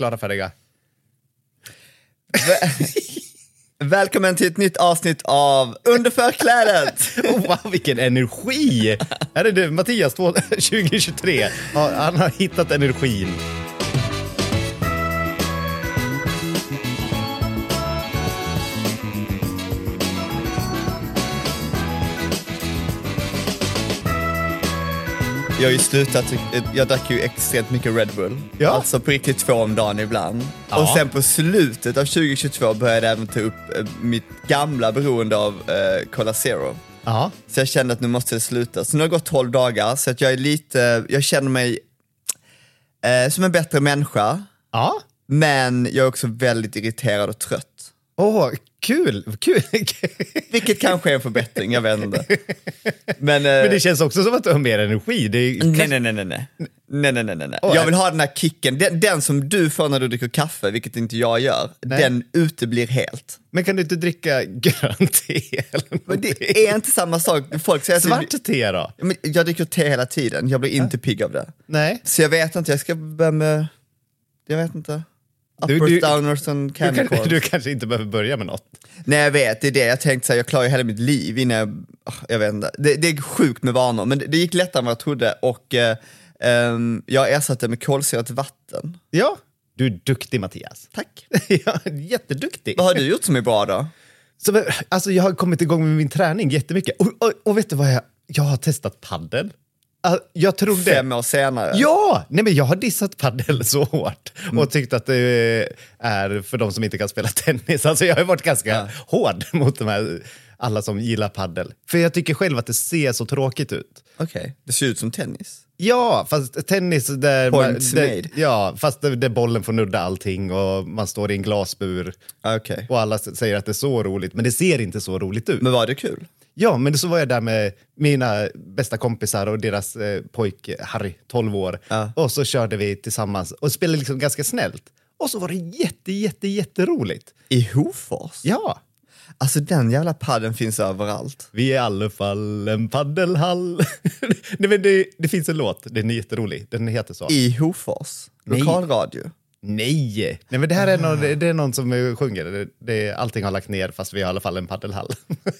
Klara, färdiga. Välkommen till ett nytt avsnitt av Under förklädet! Oh, wow, vilken energi! Här är det Mattias 2023. Ja, han har hittat energin. Jag har ju slutat, jag drack ju extremt mycket Red Bull. Ja. Alltså på riktigt två om dagen ibland. Ja. Och sen på slutet av 2022 började jag även ta upp eh, mitt gamla beroende av eh, Cola Zero. Ja. Så jag kände att nu måste det sluta. Så nu har det gått 12 dagar, så att jag är lite, jag känner mig eh, som en bättre människa. Ja. Men jag är också väldigt irriterad och trött. Åh, kul! kul. Vilket kanske är en förbättring, jag vet inte. Men, eh, Men det känns också som att du har mer energi. Det är, Nej, nej, nej, nej, nej. Nej, nej, nej, nej. Åh, Jag vill ha den här kicken, den, den som du får när du dricker kaffe, vilket inte jag gör, Nej. den uteblir helt. Men kan du inte dricka grönt te eller Men det är inte samma sak. Folk säger att Svart te då? Men jag dricker te hela tiden, jag blir inte pigg av det. Nej. Så jag vet inte, jag ska börja med, jag vet inte. Du- Uppers, du- downers and Du, kan, du kanske inte behöver börja med något. Nej jag vet, det är det jag tänkte säga, jag klarar ju hela mitt liv innan jag, ah, jag vet inte. Det, det är sjukt med vanor, men det, det gick lättare än vad jag trodde och eh, ehm, jag ersatte med kolsyrat vatten. Ja. Du är duktig Mattias. Tack. ja, jätteduktig. Vad har du gjort som är bra då? Så, alltså, jag har kommit igång med min träning jättemycket. Och, och, och vet du vad jag... Jag har testat paddel. Ah, Jag trodde... Fem år senare? Ja! Nej, men jag har dissat paddel så hårt och tyckt att det är för de som inte kan spela tennis. Alltså, jag har varit ganska hård mot de här, alla som gillar paddel. För jag tycker själv att det ser så tråkigt ut. Okej, det ser ut som tennis. Ja, fast tennis där... Points där made. ja, fast där, där bollen får nudda allting och man står i en glasbur. Okej. Och alla säger att det är så roligt, men det ser inte så roligt ut. Men var det kul? Ja, men så var jag där med mina bästa kompisar och deras eh, pojk Harry, 12 år. Ja. Och så körde vi tillsammans och spelade liksom ganska snällt. Och så var det jätte, jätte, jätteroligt. I Hofors? Ja, Alltså den jävla padden finns överallt. vi är i alla fall en paddelhall. Nej, men det, det finns en låt, den är jätterolig. Den heter så. I Hofors? Lokalradio? Nej! Nej, men det här är någon, det är någon som sjunger. Det, det, allting har lagt ner fast vi har i alla fall en paddelhall.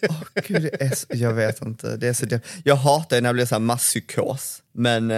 Åh gud, det är så, jag vet inte. Det är så jag hatar när det blir så här masspsykos. Men eh,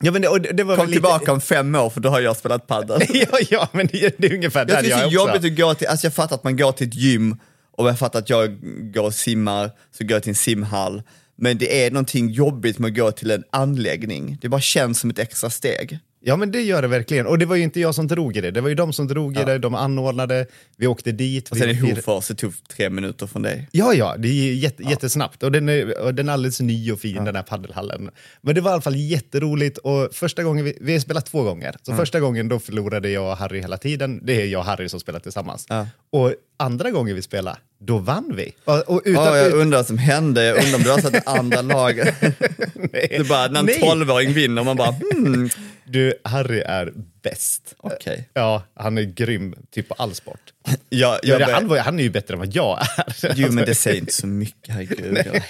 ja, men det, det, var kom lite- tillbaka om fem år för då har jag spelat padel. ja, ja, men det, det är ungefär Jag där är jag så också. jobbigt att gå till, alltså jag fattar att man går till ett gym och jag fattar att jag går och simmar, så går jag till en simhall. Men det är någonting jobbigt med att gå till en anläggning. Det bara känns som ett extra steg. Ja, men det gör det verkligen. Och det var ju inte jag som drog i det. Det var ju de som drog i det, de anordnade, vi åkte dit. Och sen vi i Hofors, det tog tre minuter från dig. Ja, ja, det är jätte, jättesnabbt. Och den, är, och den är alldeles ny och fin, den här paddelhallen. Men det var i alla fall jätteroligt. Och första gången, vi, vi har spelat två gånger. Så första gången då förlorade jag och Harry hela tiden. Det är jag och Harry som spelar tillsammans. Ja. Och andra gången vi spelade, då vann vi. Och, och utan, Ja, jag undrar vad som hände, jag undrar om det var så att det andra laget, det bara när en Nej. tolvåring vinner, man bara hmm, Du, Harry är bäst. okej. Ja, han är grym, typ på all sport. Ja, jag bör- han, var, han är ju bättre än vad jag är. Jo men det säger inte så mycket, herregud, jag.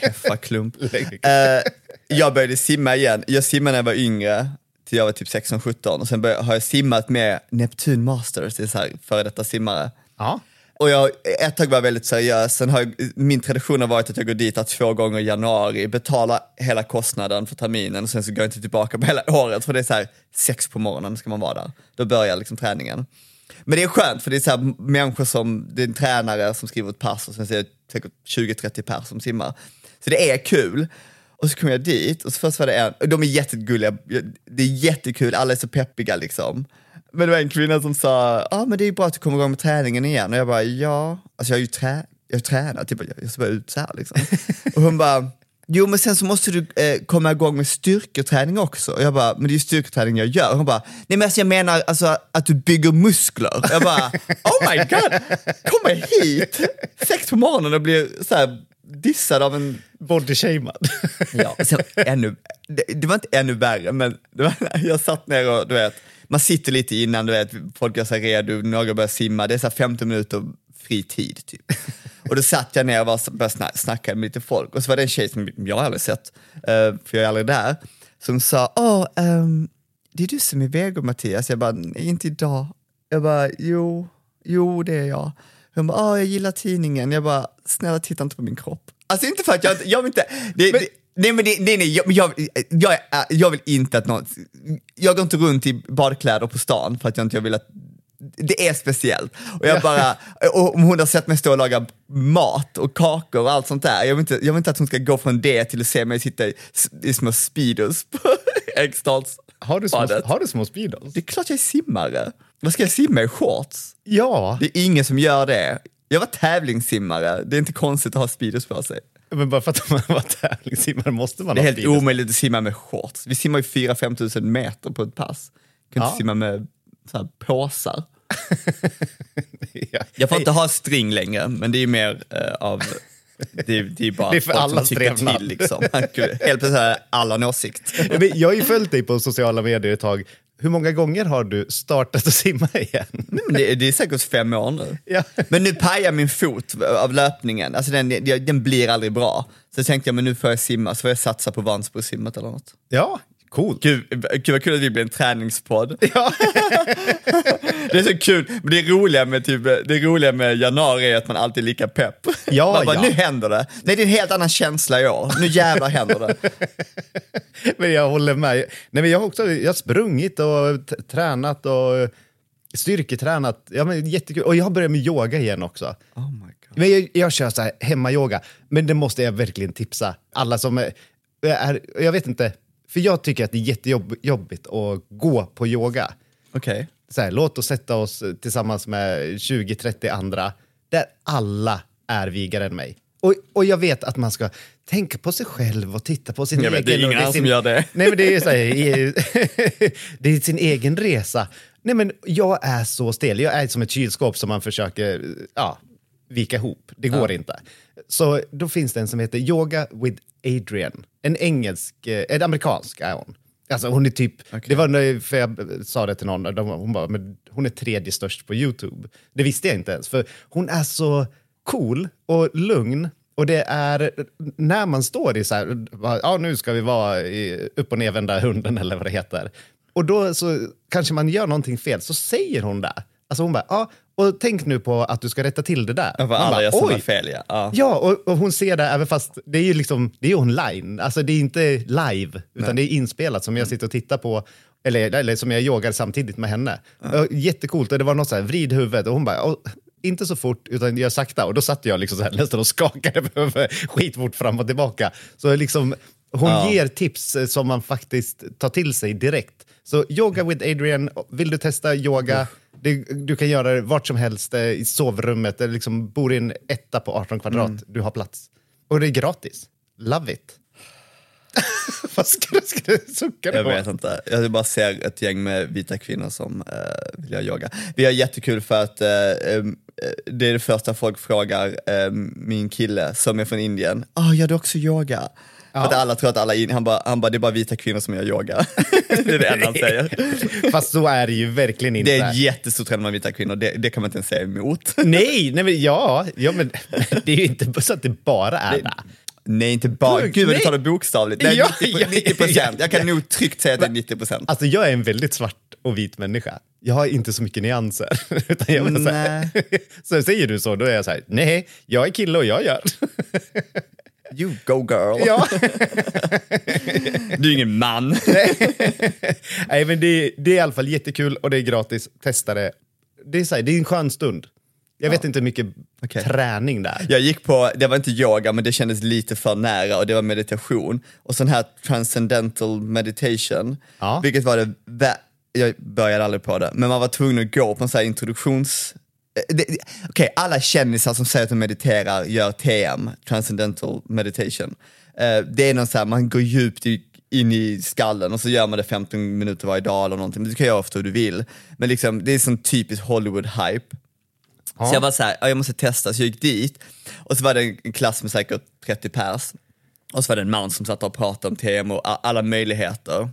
Lägg- Uh, jag började simma igen, jag simmade när jag var yngre, till jag var typ 16-17 och sen började, har jag simmat med Neptun Masters, det är så här före detta simmare. Ja. Och jag, ett tag var jag väldigt seriös, sen har jag, min tradition har varit att jag går dit två gånger i januari, betalar hela kostnaden för terminen och sen så går jag inte tillbaka på hela året för det är så här sex på morgonen ska man vara där. Då börjar liksom träningen. Men det är skönt för det är så här människor som, det är en tränare som skriver ett pass och sen så är det säkert 20-30 pers som simmar. Så det är kul. Och så kom jag dit och så först var det en, de är jättegulliga, det är jättekul, alla är så peppiga liksom. Men det var en kvinna som sa, ja ah, men det är bra att du kommer igång med träningen igen. Och jag bara, ja, alltså jag har ju trä jag har tränat, typ, jag ser bara ut så här liksom. och hon bara, jo men sen så måste du eh, komma igång med styrketräning också. Och jag bara, men det är ju styrketräning jag gör. Och hon bara, nej men alltså jag menar alltså, att du bygger muskler. Jag bara, oh my god, kommer hit sex på morgonen och blir så här dissad av en Bodyshamead. Ja, sen, ännu, det, det var inte ännu värre, men var, jag satt ner och du vet, man sitter lite innan, du vet, folk gör sig redo, några börjar simma, det är så 15 minuter fri tid typ. Och då satt jag ner och bara började snacka med lite folk och så var det en tjej som jag aldrig sett, uh, för jag är aldrig där, som sa, åh, um, det är du som är vego Mattias. Jag bara, nej inte idag. Jag bara, jo, jo det är jag. Hon bara, åh jag gillar tidningen. Jag bara, snälla titta inte på min kropp. Alltså inte för att jag, jag vill inte, det, men, det, nej men det, nej, nej, jag, jag, jag, jag, vill inte att någon, jag går inte runt i badkläder på stan för att jag inte vill att det är speciellt. Och jag bara, och hon har sett mig stå och laga mat och kakor och allt sånt där. Jag vill inte, jag vill inte att hon ska gå från det till att se mig sitta i, i små speedos på Eriksdals har du, små, har du små speedos? Det är klart jag är simmare. Vad ska jag simma i shorts? Ja. Det är ingen som gör det. Jag var tävlingssimmare, det är inte konstigt att ha Speedos på sig. Men bara för att man var tävlingssimmare måste man Det är ha helt Speedos. omöjligt att simma med shorts. Vi simmar ju 4-5 tusen meter på ett pass. kan Ja. inte simma med så här, påsar. ja. Jag får inte ha string längre, men det är ju mer eh, av... Det är, det är bara Det är för tycker trevnad. till liksom. Helt plötsligt har alla en åsikt. Jag har ju följt dig på sociala medier ett tag. Hur många gånger har du startat att simma igen? Nej, men det, det är säkert fem år nu. Ja. Men nu pajar min fot av löpningen, alltså den, den blir aldrig bra. Så tänkte jag, men nu får jag simma, så får jag satsa på Vansbrosimmet eller något. Ja, cool. Gud, gud vad kul att vi blir en träningspodd. Ja. Det är så kul, men det roliga med, typ, det roliga med januari är att man alltid är lika pepp. Ja, man bara, ja. nu händer det. Nej, det är en helt annan känsla i år. Nu jävlar händer det. Men jag håller med. Nej, men jag, har också, jag har sprungit och tränat och styrketränat. Ja, men jättekul. Och jag har börjat med yoga igen också. Oh my God. Men jag, jag kör så här hemmayoga, men det måste jag verkligen tipsa alla som är, är... Jag vet inte, för jag tycker att det är jättejobbigt att gå på yoga. Så här, låt oss sätta oss tillsammans med 20-30 andra där alla är vigare än mig. Och, och jag vet att man ska tänka på sig själv och titta på sin Jag egen... vet, det är ingen sin, som gör det. Nej, men det är, så här, det är sin egen resa. Nej, men jag är så stel. Jag är som ett kylskåp som man försöker ja, vika ihop. Det går inte. Så då finns det en som heter Yoga with Adrian. En engelsk, eh, en amerikansk är hon. Alltså hon är typ, det var när för jag sa det till någon, de, hon bara, men hon är tredje störst på YouTube. Det visste jag inte ens, för hon är så cool och lugn. Och det är när man står i så här, ja nu ska vi vara i upp och nervända hunden eller vad det heter. Och då så kanske man gör någonting fel, så säger hon det. Alltså hon bara, ja, och tänk nu på att du ska rätta till det där. Ja, Man alla bara, "Oj." fel ja. ja. Ja, och, och hon ser det även fast det är ju liksom, det är online. Alltså det är inte live, utan det är inspelat som jag sitter och tittar på. Eller, eller som jag yogar samtidigt med henne. Och Jättecoolt, och det var något så här, vrid huvudet och hon bara, "Åh, inte så fort utan gör sakta. Och då satt jag liksom så här, nästan och skakade skitfort fram och tillbaka. Så liksom, hon Ja. ger tips eh, som man faktiskt tar till sig direkt. Så yoga with Adrian, vill du testa yoga? Det, du kan göra det vart som helst, eh, i sovrummet, eller liksom bor i en etta på 18 kvadrat, Mm. du har plats. Och det är gratis. Love it. Vad ska du, ska du sucka Jag vet inte. Jag bara ser ett gäng med vita kvinnor som uh, vill göra yoga. Vi har jättekul för att eh, eh, det är det första folk frågar eh, min kille som är från Indien. Ah, gör du också yoga? För att alla tror att alla in, han bara, han bara, det är bara vita kvinnor som gör yoga. det är det enda han säger. Fast så är det ju verkligen inte. Det är jättestort trend med vita kvinnor, det, det kan man inte ens säga emot. Nej, nej men ja, ja men det är ju inte så att det bara är det. Nej, inte bara. Gud vad du tar det bokstavligt. Nej, Ja, 90, ja, 90 procent. ja. Jag kan nog tryggt säga att det är 90 procent. Alltså jag är en väldigt svart och vit människa. Jag har inte så mycket nyanser. Utan jag så, här, så säger du så, då är jag så här, nej, jag är kille och jag gör. You go girl. ja. Du är ingen man. Nej, men det, det är i alla fall jättekul och det är gratis. Testa det. Det är, så här, det är en skön stund. Jag vet inte hur mycket Okej. träning det är. Jag gick på, det var inte yoga men det kändes lite för nära och det var meditation. Och sån här transcendental meditation, Ja. vilket var det, jag började aldrig på det, men man var tvungen att gå på en sån här introduktions... eh, Okej, alla kändisar som säger att de mediterar gör TM, transcendental meditation. Eh, Det är någon så här, man går djupt i, in i skallen och så gör man det 15 minuter varje dag eller någonting. Du kan göra ofta hur du vill. Men liksom, det är sån typisk Hollywood-hype. Så jag var så här, ja, jag måste testa, så jag gick dit och så var det en klass med säkert 30 pers. Och så var det en man som satt och pratade om TM och alla möjligheter.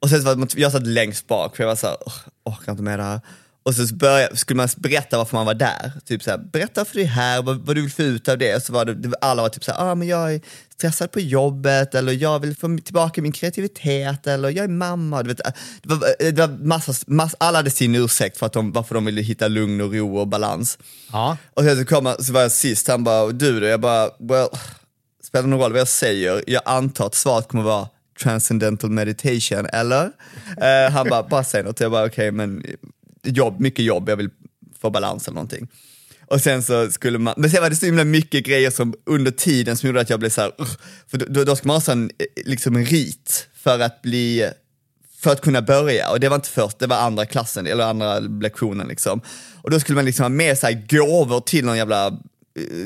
Och sen så var jag satt längst bak för jag var så här, "Åh, orkar inte med det här. Och så började, skulle man berätta varför man var där. Typ så här, berätta för dig här, vad, vad du vill få ut av det. Och så var det, det alla var typ så här, ah, men jag är stressad på jobbet eller jag vill få tillbaka min kreativitet eller jag är mamma. Du vet, det var, det var massa, massa, alla hade sin ursäkt för att de, varför de ville hitta lugn och ro och balans. Ja. Och sen så, kom så var jag sist, han bara, du då? Jag bara, well, spelar någon roll vad jag säger? Jag antar att svaret kommer vara transcendental meditation, eller? Eh, han bara, bara säg något. Jag bara, okej, men jobb, mycket jobb, jag vill få balans eller någonting. Och sen så skulle man, men sen var det så himla mycket grejer som under tiden som gjorde att jag blev så här, för då, då ska man ha sån, eh, liksom en rit för att bli för att kunna börja och det var inte först, det var andra klassen eller andra lektionen liksom. Och då skulle man liksom ha med sig gåvor till någon jävla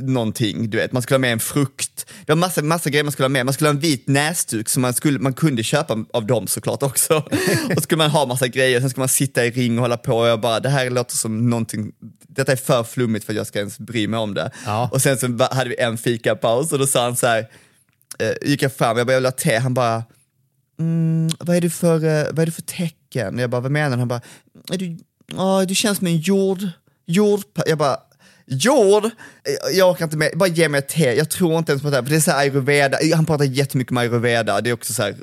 någonting, du vet, man skulle ha med en frukt. Det var massa, massa grejer man skulle ha med, man skulle ha en vit näsduk som man, skulle, man kunde köpa av dem såklart också. och så skulle man ha massa grejer, sen skulle man sitta i ring och hålla på och jag bara, det här låter som någonting, detta är för flummigt för att jag ska ens bry mig om det. Ja. Och sen så hade vi en fikapaus och då sa han så här, eh, gick jag fram, jag bara, jag vill ha te, han bara, mm, vad, är du för, eh, vad är du för tecken? Jag bara, vad menar du? Han bara, är du, ja, du känns som en jord, jord, jag bara, jord? Jag- Jag orkar inte med, bara ge mig ett te, jag tror inte ens på det här, för det är så här ayurveda, han pratar jättemycket om ayurveda, det är också så här,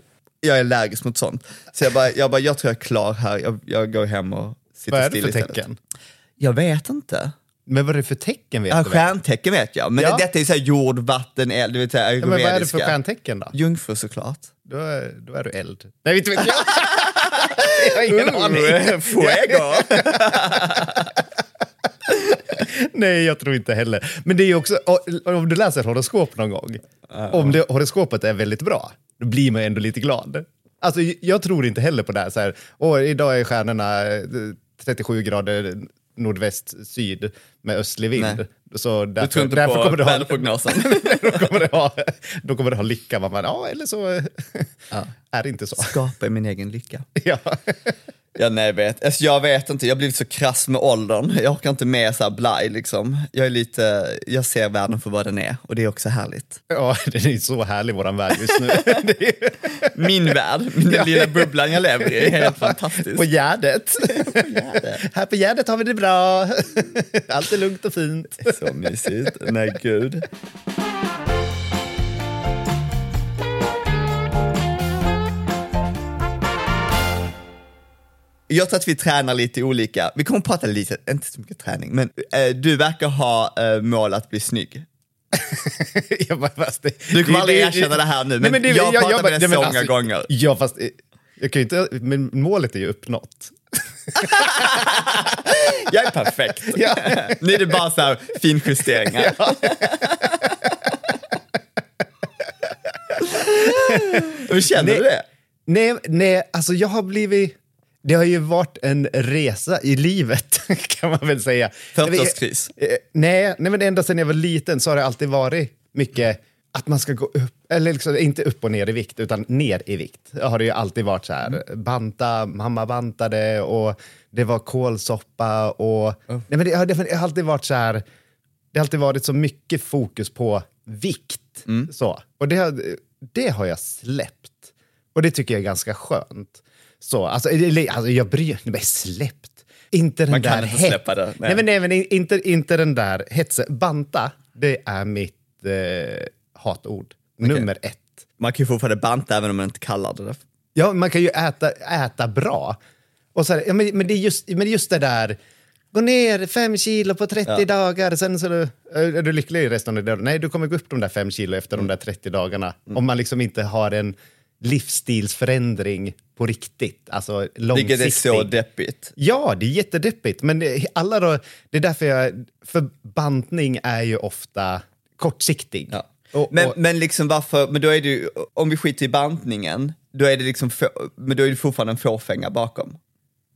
jag är allergisk mot sånt. Så jag bara, jag, bara, jag tror jag är klar här, jag, jag går hem och sitter Vad är det still för istället. tecken? Jag vet inte. Men vad är det för tecken vet Ja, du? stjärntecken vet jag, men Ja. detta är så här jord, vatten, eld, vet så här Ja, men vad är det för stjärntecken då? Jungfru såklart. Då är, då är du eld. Nej, inte vet jag. jag har ingen aning. Uh, Fuego! Nej, jag tror inte heller. Men det är ju också, om du läser horoskop någon gång, om det, horoskopet är väldigt bra, då blir man ändå lite glad. Alltså, jag tror inte heller på det här, så här Åh, idag är stjärnorna eh, 37 grader nordväst, syd med östlig vind. Nej. Så Du därför, tror inte därför på kommer du ha, väderprognosen? då, kommer du ha, då kommer du ha lycka. Man bara, ja, eller så är det inte så. Skapa min egen lycka. Ja. Ja, nej, jag vet. Alltså, jag vet inte, jag har blivit så krass med åldern. Jag orkar inte med så här blaj liksom. Jag är lite, jag ser världen för vad den är och det är också härligt. ja, det är så härlig våran värld just nu. Min värld, den lilla bubblan jag lever i, är helt På fantastisk. Gärdet. Här på Gärdet har vi det bra. Allt är lugnt och fint. Så mysigt. Nej, gud. Jag tror att vi tränar lite olika. Vi kommer att prata lite, inte så mycket träning, men eh, du verkar ha eh, mål att bli snygg. Jag bara, fast det, Du kommer det- aldrig det- erkänna det här nu, men det- jag pratar med dig så men många gånger. Ja, fast eh, jag kan ju inte, men målet är ju uppnått. Jag är perfekt. Ja. Nu är det bara så här finjusteringar. Hur känner Nej. du det? Nej, nej, alltså jag har blivit... Det har ju varit en resa i livet, kan man väl säga. 40-årskris. Eh, Nej, nej, men ända sedan jag var liten så har det alltid varit mycket att man ska gå upp, eller liksom, inte upp och ner i vikt, utan ner i vikt. Det har det ju alltid varit så här, banta, mamma bantade och det var kålsoppa och... Nej, men det, har, det har alltid varit så här, det har alltid varit så mycket fokus på vikt. Så. Och det det har jag släppt. Och det tycker jag är ganska skönt. Så, alltså, alltså jag bryr mig, släppt. Inte den Man kan där inte het- släppa det, nej. Nej, men, nej, men inte, inte den där hetsen. Banta, det är mitt eh, hatord. nummer ett. Man kan ju fortfarande banta även om man inte kallar det det. Ja, man kan ju äta, äta bra. Och så här, ja, men, men, det är just, men det är just det där, gå ner fem kilo på 30 Ja. dagar, sen så är du, är du lycklig i resten av dagen. Nej, du kommer gå upp de där fem kilo efter de där 30 dagarna. Mm. Om man liksom inte har en livsstilsförändring på riktigt, alltså Vilket långsiktig. är så deppigt. Ja, det är jättedeppigt. Men det, alla då, det är därför jag... För bantning är ju ofta kortsiktig. Ja. Och, Men, och, men liksom varför, men då är det ju, om vi skiter i bantningen, då är det liksom, få, men då är det fortfarande en fåfänga bakom.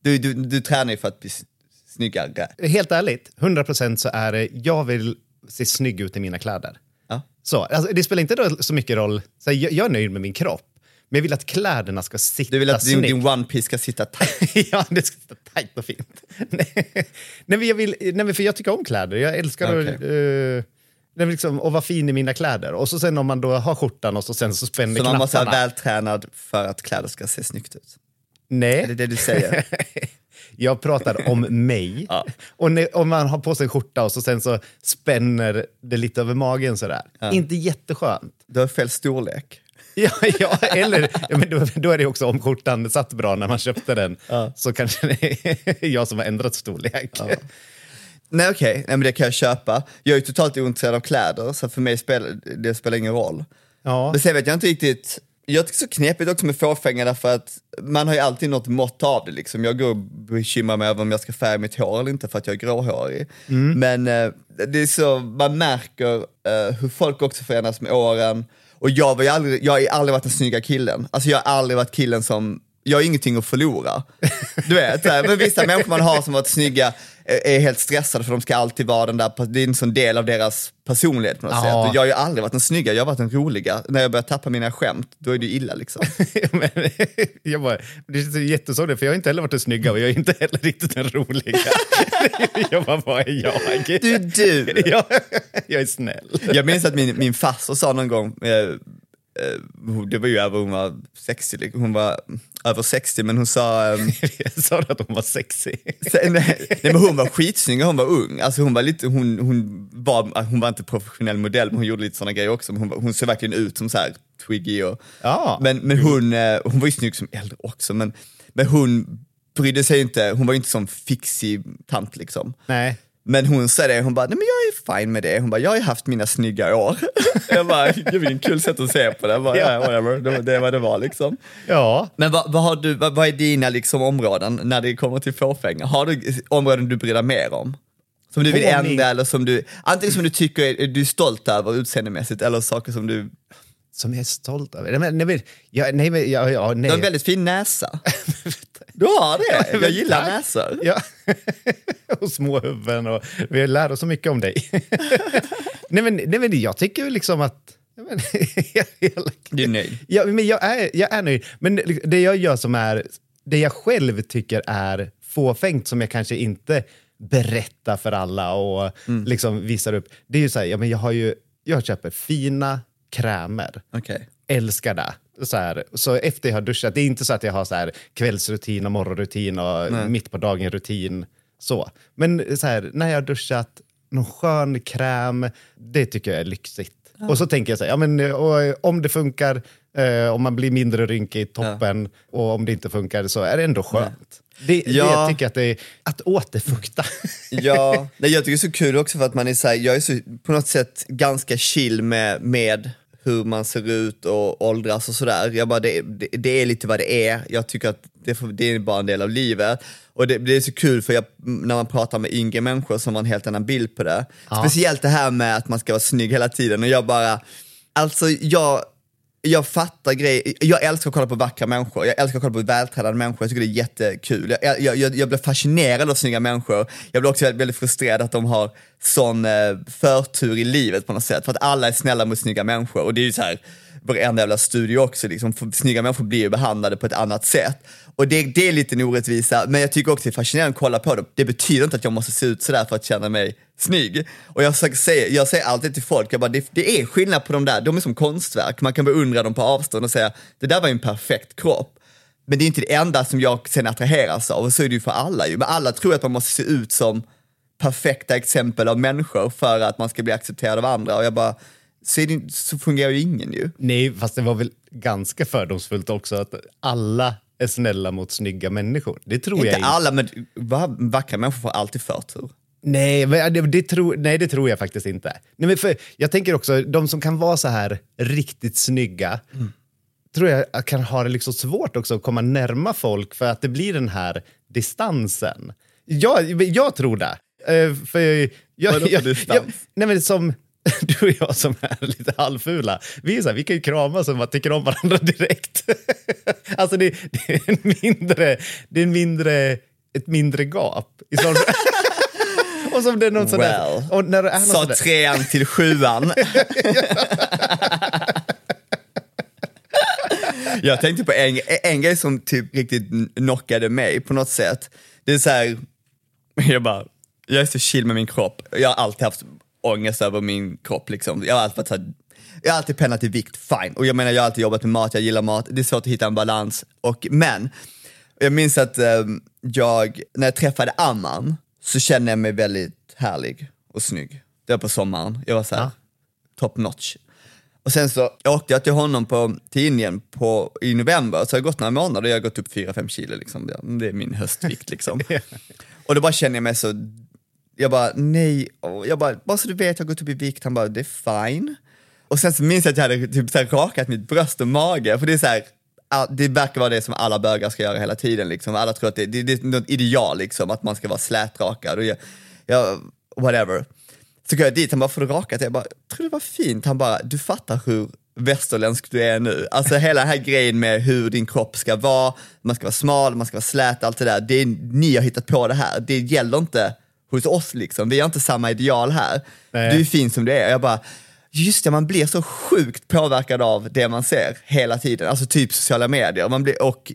Du, du, du tränar ju för att bli snyggare. helt ärligt, 100 procent så är det, jag vill se snygg ut i mina kläder. Ja. Så, alltså, det spelar inte så mycket roll, så jag, jag är nöjd med min kropp, men jag vill att kläderna ska sitta Du vill att din, snyggt. din one piece ska sitta tajt. ja, det ska sitta tajt och fint. nej, men jag vill, nej, men för jag tycker om kläder. Jag älskar Okej. att, uh, nej, liksom, vara fin i mina kläder. Och så sen om man då har skjortan och så sen så spänner Så man måste vara knapparna. vältränad för att kläder ska se snyggt ut. Nej. Är det det du säger? Jag pratar om mig. Ja. Och när, om man har på sig en skjorta och så sen så spänner det lite över magen sådär. Inte jätteskönt. Du har fel storlek. Ja, ja eller ja, men då, då är det också om skjortan satt bra när man köpte den. Så kanske det är jag som har ändrat storlek. Nej okej, Nej, men det kan jag köpa. Jag är totalt ointresserad av kläder, så för mig spelar det spelar ingen roll. Ja. Men sen vet jag inte riktigt, jag tycker det är så knepigt också med fåfänga därför att man har ju alltid något mått av det liksom. Jag går och bekymrar mig över om jag ska färga mitt hår eller inte för att jag är gråhårig. Men eh, det är så, man märker eh, hur folk också förändras med åren. Och jag, var ju aldrig, jag har aldrig varit den snygga killen. Alltså jag har aldrig varit killen som, jag har ingenting att förlora. Du vet, så här, men vissa människor man har som varit snygga är helt stressade för de ska alltid vara den där, det är en sån del av deras personlighet på något Ja. sätt. Och jag har ju aldrig varit den snygga, jag har varit den roliga. När jag börjar tappa mina skämt, då är det ju illa liksom. men, jag bara, det är så jättesorgligt, för jag har inte heller varit den snygga och jag är inte heller riktigt den roliga. jag bara, vad är jag? Du, du. Ja, jag är snäll. Jag minns att min, min faster sa någon gång, eh, eh, det var ju över hon var 60, liksom. hon var över 60 men hon sa, ehm, Sa du att hon var sexy? Så, nej, nej men hon var skitsnygg när hon var ung. Alltså hon var lite, hon, hon, var, hon var inte professionell modell men hon gjorde lite sådana grejer också. Hon, hon ser verkligen ut som så här Twiggy och... Ja. Men, men hon, eh, hon var ju snygg som äldre också men, men hon brydde sig inte, hon var ju inte som fixig tant liksom. Nej. Men hon sa det, hon bara, nej men jag är fine med det. Hon bara, jag har ju haft mina snygga år. jag bara, vilken kul sätt att se på det. Jag bara, ja, whatever, det, var- det vad det var liksom. Ja. Men vad, vad, har du, vad, vad är dina liksom områden när det kommer till fåfänga? Har du områden du bryr dig mer om? Som du vill Ordning. ändra eller som du, antingen som du tycker är, du är stolt över utseendemässigt eller saker som du, Som jag är stolt över. Nej, men, nej, men, ja, nej, men, ja, ja, nej. du har en väldigt fin näsa. Du har det, jag gillar Tack. näsor. Ja. och små huvuden och vi lär oss så mycket om dig. nej, men, nej, men jag tycker liksom att... Men, Du är nöjd. Ja, men jag, är, jag är nöjd. Men det- jag gör som är... Det jag själv tycker är fåfängt som jag kanske inte berättar för alla och Mm. liksom visar upp. Det är ju så här, ja, men jag har ju... Jag köper fina krämer Okej. älskar det. Så, här, så efter jag har duschat, det är inte så att jag har så här kvällsrutin och morgonrutin och mitt på dagen-rutin. Så. Men så här, när jag har duschat, någon skön kräm, det tycker jag är lyxigt. Och så tänker jag så här, ja, men, och, om det funkar, eh, om man blir mindre rynkig i toppen och om det inte funkar så är det ändå skönt. Det, det Ja. jag tycker att det är att återfukta. Ja, nej, jag tycker det är så kul också för att man är så här, jag är så, på något sätt ganska chill med, med hur man ser ut och åldras och sådär. Jag bara, det, det, det är lite vad det är. Jag tycker att det, det är bara en del av livet. Och det, det är så kul för jag, när man pratar med yngre människor som har en helt annan bild på det. Speciellt det här med att man ska vara snygg hela tiden och jag bara, alltså jag jag fattar grejer, jag älskar att kolla på vackra människor, jag älskar att kolla på vältränade människor, jag tycker det är jättekul. Jag, jag, jag, jag blir fascinerad av snygga människor, jag blir också väldigt, väldigt frustrerad att de har sån eh, förtur i livet på något sätt, för att alla är snälla mot snygga människor. Och det är ju så här varenda jävla studie också, liksom, snygga människor blir ju behandlade på ett annat sätt. Och det, det är lite en orättvisa, men jag tycker också det är fascinerande att kolla på det. Det betyder inte att jag måste se ut sådär för att känna mig snygg. Och jag, säga, jag säger alltid till folk, jag bara, det, det är skillnad på de där, de är som konstverk, man kan beundra dem på avstånd och säga, det där var ju en perfekt kropp. Men det är inte det enda som jag sen attraheras av, och så är det ju för alla ju. Men alla tror att man måste se ut som perfekta exempel av människor för att man ska bli accepterad av andra. Och jag bara, så, det, så fungerar ju ingen ju. Nej, fast det var väl ganska fördomsfullt också att alla är snälla mot snygga människor. Det tror jag Inte inte. alla, men va- vackra människor får alltid förtur. Nej, det, det, tror, nej, det tror jag faktiskt inte. Nej, men för, jag tänker också, de som kan vara så här riktigt snygga, tror jag kan ha det liksom svårt också att komma närma folk för att det blir den här distansen. Jag, jag tror det. Eh, för jag, jag, distans? jag, nej, men som du och jag som är lite halvfula, vi, är så här, vi kan ju kramas och bara tycker om varandra direkt. alltså det, det, är en mindre, det är en mindre, ett mindre gap. I och som det är någon sån där, Well, och när det är någon Sa sån trean till sjuan. jag tänkte på en, en grej som typ riktigt knockade mig på något sätt. Det är så här, jag bara, jag är så chill med min kropp. Jag har alltid haft ångest över min kropp liksom. Jag har alltid varit så här, jag har alltid pendlat i vikt, fine. Och jag menar jag har alltid jobbat med mat, jag gillar mat, det är svårt att hitta en balans. Och, men, jag minns att eh, jag, när jag träffade Amman så kände jag mig väldigt härlig och snygg. Det var på sommaren, jag var så här, top notch. Och sen så åkte jag till honom på, till Indien på, i november, så har det gått några månader och jag har gått upp 4-5 kilo. Liksom. Det- är min höstvikt liksom. och då bara känner jag mig så, jag bara nej, och jag bara, bara så du vet jag har gått upp i vikt, han bara det är fine. Och sen så minns jag att jag hade typ så rakat mitt bröst och mage, för det är så här, det verkar vara det som alla bögar ska göra hela tiden. Liksom. Alla tror att det, det, det är något ideal, liksom, att man ska vara slätrakad. Och jag, jag, whatever. Så går jag dit, han bara, får du rakat? Jag bara, tror det var fint. Han bara, du fattar hur västerländsk du är nu. Alltså hela den här grejen med hur din kropp ska vara, man ska vara smal, man ska vara slät, allt det där. Det är, ni har hittat på det här, det gäller inte hos oss liksom. Vi har inte samma ideal här. Nej. Du är fin som du är. Jag bara, just det, man blir så sjukt påverkad av det man ser hela tiden. Alltså typ sociala medier. Man blir, och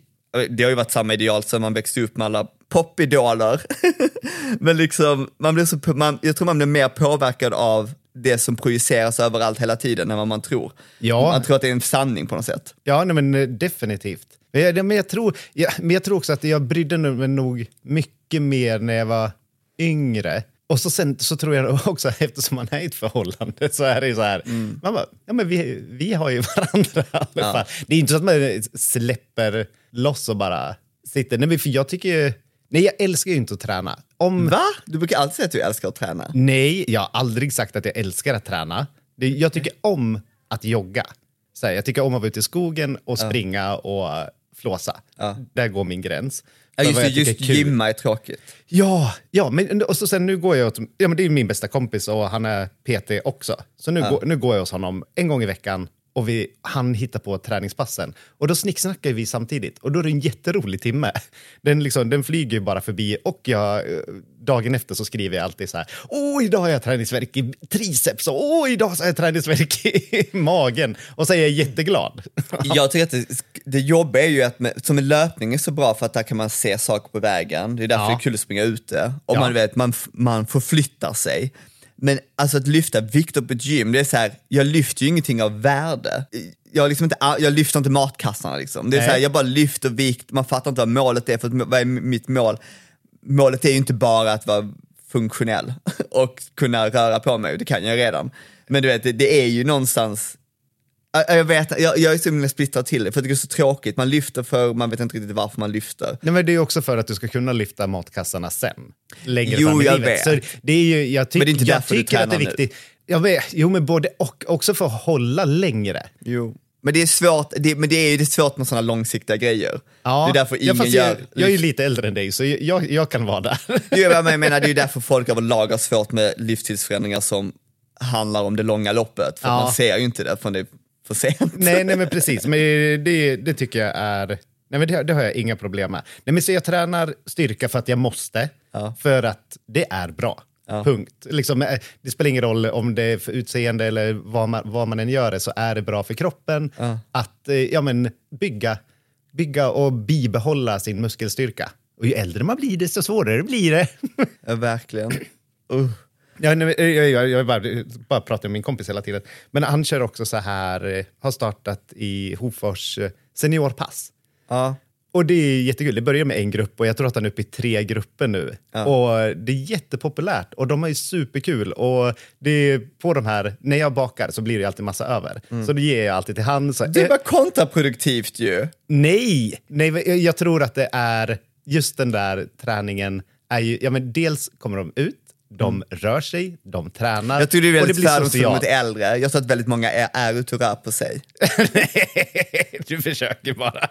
det har ju varit samma ideal sedan man växte upp med alla popidoler. Men liksom, man blir så, man, jag tror man blir mer påverkad av det som projiceras överallt hela tiden än vad man tror. Ja. Man tror att det är en sanning på något sätt. Ja, nej, men eh, definitivt. Men jag, jag tror, ja, men jag tror också att jag brydde mig nog mycket mer när jag var yngre. Och så, sen, så tror jag också, eftersom man är i ett förhållande, så är det ju så här, man bara, ja men vi, vi har ju varandra i alla fall. Det är inte så att man släpper loss och bara sitter, nej men för jag tycker ju, nej jag älskar ju inte att träna. Om, Va? Du brukar alltid säga att du älskar att träna. Nej, jag har aldrig sagt att jag älskar att träna. Jag tycker om att jogga. Så här, jag tycker om att vara ute i skogen och springa och uh, flåsa. Där går min gräns. Ja, just det, just är gymma är tråkigt. Ja, ja men och så sen nu går jag åt, ja men det är min bästa kompis och han är PT också. Så nu, går, nu går jag hos honom en gång i veckan och vi, han hittar på träningspassen. Och då snicksnackar vi samtidigt och då är det en jätterolig timme. Den, liksom, den flyger bara förbi och jag, dagen efter så skriver jag alltid så här, åh idag har jag träningsvärk i triceps och åh idag har jag träningsvärk i magen. Och så är jag jätteglad. Jag tycker att det, det jobbiga är ju att med, som löpning är så bra för att där kan man se saker på vägen. Det är därför Ja. det är kul att springa ute. Och Ja. man vet, man, man förflyttar sig. Men alltså att lyfta vikt upp ett gym, det är så här, jag lyfter ju ingenting av värde. Jag, liksom inte, jag lyfter inte matkassarna liksom. Det är så här, jag bara lyfter vikt, man fattar inte vad målet är, för att, vad är mitt mål? Målet är ju inte bara att vara funktionell och kunna röra på mig, det kan jag redan. Men du vet, det, är ju någonstans Jag vet, jag, jag är så himla splittrad till det, för det är så tråkigt. Man lyfter för man vet inte riktigt varför man lyfter. Nej, men det är också för att du ska kunna lyfta matkassarna sen. Längre Jo, fram i jag livet. vet. Så det är ju, jag, tyck, Men det är inte jag tycker att det är viktigt. Jag vet, jo, men både och. Också för att hålla längre. Jo. Men det är svårt, det, men det är ju det är svårt med sådana långsiktiga grejer. Det är därför ja, ingen fast gör... jag, jag är ju lite äldre än dig, så jag, jag kan vara där. Jo, jag menar, det är ju därför folk överlag har svårt med livsstilsförändringar som handlar om det långa loppet. För Ja. man ser ju inte det förrän det för sent. nej, nej, men precis. Men det, det tycker jag är... Nej, men det, det har jag inga problem med. Nej, men så jag tränar styrka för att jag måste, för att det är bra. Punkt. Liksom, eh, det spelar ingen roll om det är för utseende eller vad man, vad man än gör det, så är det bra för kroppen att eh, ja, men, bygga, bygga och bibehålla sin muskelstyrka. Och ju äldre man blir, desto svårare blir det. Ja, verkligen. Uh. Ja, nej, men, jag, jag, jag bara, bara pratar med min kompis hela tiden. Men han kör också så här, eh, har startat i Hofors eh, seniorpass. Ja. och det är jättekul. Det börjar med en grupp och jag tror att han är uppe i tre grupper nu. Och det är jättepopulärt och de är superkul. Och det är på de här, när jag bakar så blir det alltid massa över. Så det ger jag alltid till han. Så, Det eh, var kontraproduktivt ju. Nej, nej, jag- jag tror att det är just den där träningen. Är ju, ja, men dels kommer de ut, de rör sig, de tränar. Mm. Jag tror det är väldigt fördomsfullt mot äldre. Jag tror att väldigt många är, är och rör på sig. Nej, du försöker bara.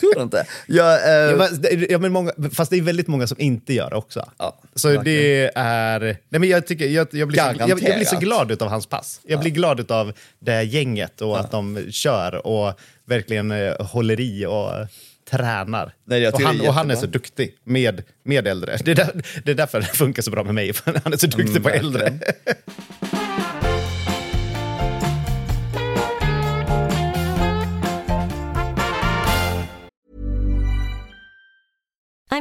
Tror du inte? Jag, eh, Ja, men många, fast det är väldigt många som inte gör det också. Ja, så det är... Nej, men jag, tycker, jag, jag, blir så, jag, jag blir så glad av hans pass. Jag blir glad av det gänget och att de kör och verkligen eh, håller i och tränar. Nej, och, han, och han är så duktig med, med äldre. Det är, där, det är därför det funkar så bra med mig, för han är så duktig Mm, på äldre.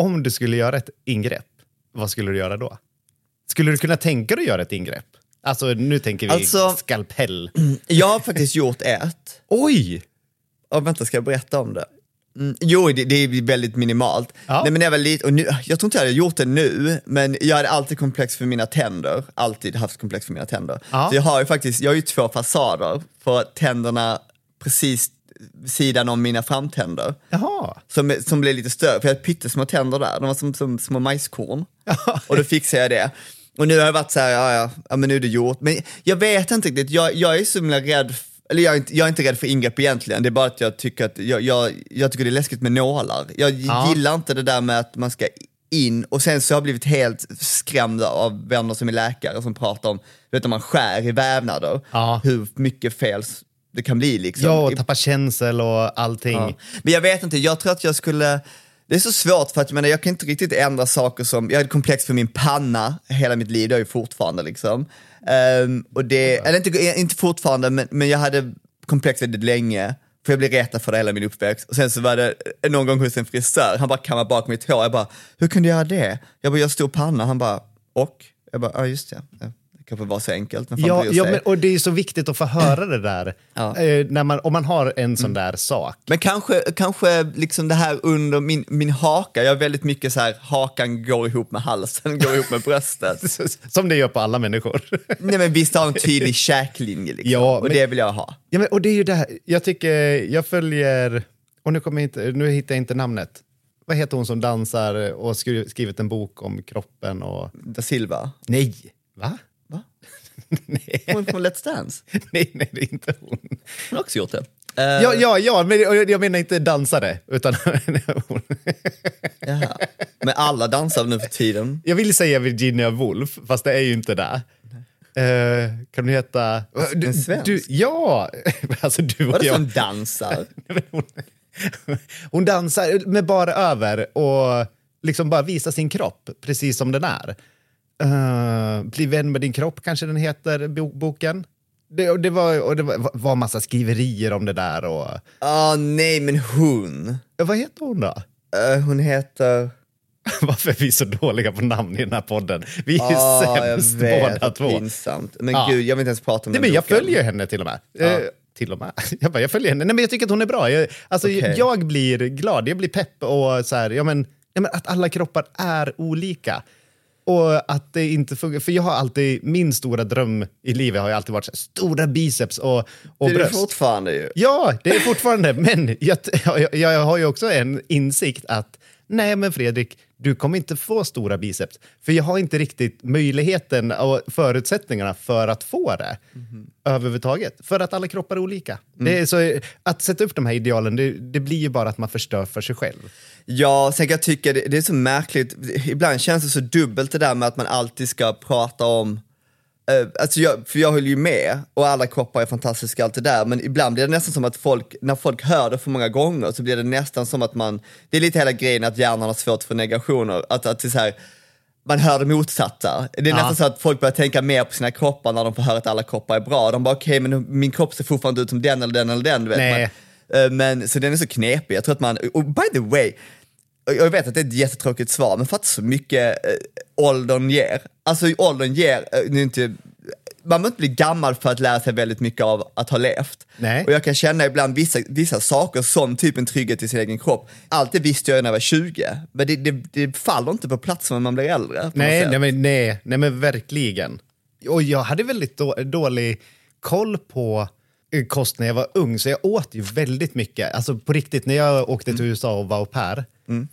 Om du skulle göra ett ingrepp, vad skulle du göra då? Skulle du kunna tänka dig att göra ett ingrepp? Alltså nu tänker vi Alltså- skalpell. jag har faktiskt gjort ett. Oj! Oh, vänta, ska jag berätta om det? Mm, jo, det, det är väldigt minimalt. Ja. Nej, men jag var liten, och nu, jag tror inte jag hade gjort det nu, men jag hade alltid komplex för mina tänder. Alltid haft komplex för mina tänder. Ja. Så jag har ju faktiskt, jag har ju två fasader för tänderna precis sidan om mina framtänder. Jaha. Som, som blev lite större, för jag hade pyttesmå tänder där, de var som, som små majskorn. Och då fixade jag det. Och nu har jag varit så här, ja, ja, ja men nu är det gjort. Men jag vet inte riktigt, jag, jag är så himla rädd, eller jag är, inte, jag är inte rädd för ingrepp egentligen, det är bara att jag tycker att, jag, jag, jag tycker det är läskigt med nålar. Jag Ja. gillar inte det där med att man ska in, och sen så har jag blivit helt skrämd av vänner som är läkare som pratar om, du vet om man skär i vävnader, Ja. hur mycket fel det kan bli liksom. Ja, och tappa känsel och allting. Ja. Men jag vet inte, jag tror att jag skulle... Det är så svårt för att jag, menar, jag kan inte riktigt ändra saker som, jag hade komplex för min panna hela mitt liv, det har jag ju fortfarande liksom. Ehm, och det, eller inte, inte fortfarande, men, men jag hade komplex väldigt länge, för jag blev retad för det hela min uppväxt. Och sen så var det någon gång hos en frisör, han bara kammade bak mitt hår, jag bara, hur kunde jag göra det? Jag bara, jag har stor panna, han bara, och? Jag bara, ja just det. Kanske var så enkelt, men Ja, ja men, och det är så viktigt att få höra det där. Ja. Eh, när man, om man har en sån där sak. Men kanske, kanske liksom det här under min, min haka, jag har väldigt mycket så här, hakan går ihop med halsen, går ihop med bröstet. Som det gör på alla människor. Nej men visst har en tydlig käklinje liksom, Ja, och men- det vill jag ha. ja, men, och det är ju det här, jag tycker, jag följer, och nu, kommer inte, nu hittar jag inte namnet. Vad heter hon som dansar och skri- skrivit en bok om kroppen och... Da Silva, Nej, va? Nej, hon från Let's Dance, nej, nej, det är inte hon. hon har också gjort det. Ja, ja, ja, men jag menar inte dansare, utan hon. Jaha. Men alla dansar nu för tiden. Jag vill säga Virginia Woolf, fast det är ju inte det. Eh, kan du heta... Du, svensk? du, ja, alltså du och är det jag. som dansar? hon, hon dansar med bara över och liksom bara visar sin kropp precis som den är. Uh, Bli vän med din kropp kanske den heter, bo- boken. Det, och det, var, och det var, var massa skriverier om det där. Och, Ah nej men hon, vad heter hon då? Eh, hon heter... Varför är vi så dåliga på namn i den här podden? Vi är jag sämst båda två. pinsamt. Men Ja. gud, jag vill inte ens prata om Nej, den men jag följer henne till och med. Eh, till och med. Jag, bara, jag följer henne. Nej, men jag tycker att hon är bra. Jag, alltså, Okej. jag blir glad, jag blir pepp och så här, ja, men, ja, men att alla kroppar är olika. Och att det inte funkar, för jag har alltid, min stora dröm i livet har ju alltid varit så här, stora biceps och, och Det är det bröst. fortfarande ju. Ja, det är fortfarande, men jag, jag, jag har ju också en insikt att nej men Fredrik, du kommer inte få stora biceps. För jag har inte riktigt möjligheten och förutsättningarna för att få det överhuvudtaget. För att alla kroppar är olika. Det är så, att sätta upp de här idealen, det, det blir ju bara att man förstör för sig själv. Ja, sen kan jag tycka det, det är så märkligt, ibland känns det så dubbelt det där med att man alltid ska prata om Alltså jag, för jag håller ju med och alla kroppar är fantastiska allt det där men ibland blir det nästan som att folk, när folk hör det för många gånger så blir det nästan som att man, det är lite hela grejen att hjärnan har svårt för negationer, att, att det här, man hör det motsatta. Det är nästan så att folk börjar tänka mer på sina kroppar när de får höra att alla kroppar är bra. De bara okej men min kropp ser fortfarande ut som den eller den eller den. Vet. Nej. Man, eh, men, så den är så knepig. Jag tror att man, och by the way, jag vet att det är ett jättetråkigt svar, men fatta så mycket eh, åldern ger. Alltså åldern ger, eh, nu inte, man behöver inte bli gammal för att lära sig väldigt mycket av att ha levt. Nej. Och jag kan känna ibland vissa, vissa saker som typ en trygghet i sin egen kropp. Allt det visste jag när jag var 20, men det, det, det faller inte på plats när man blir äldre. Nej, nej, men, nej, nej, men verkligen. Och jag hade väldigt då, dålig koll på eh, kost när jag var ung, så jag åt ju väldigt mycket. Alltså på riktigt, när jag åkte till USA och var au pair,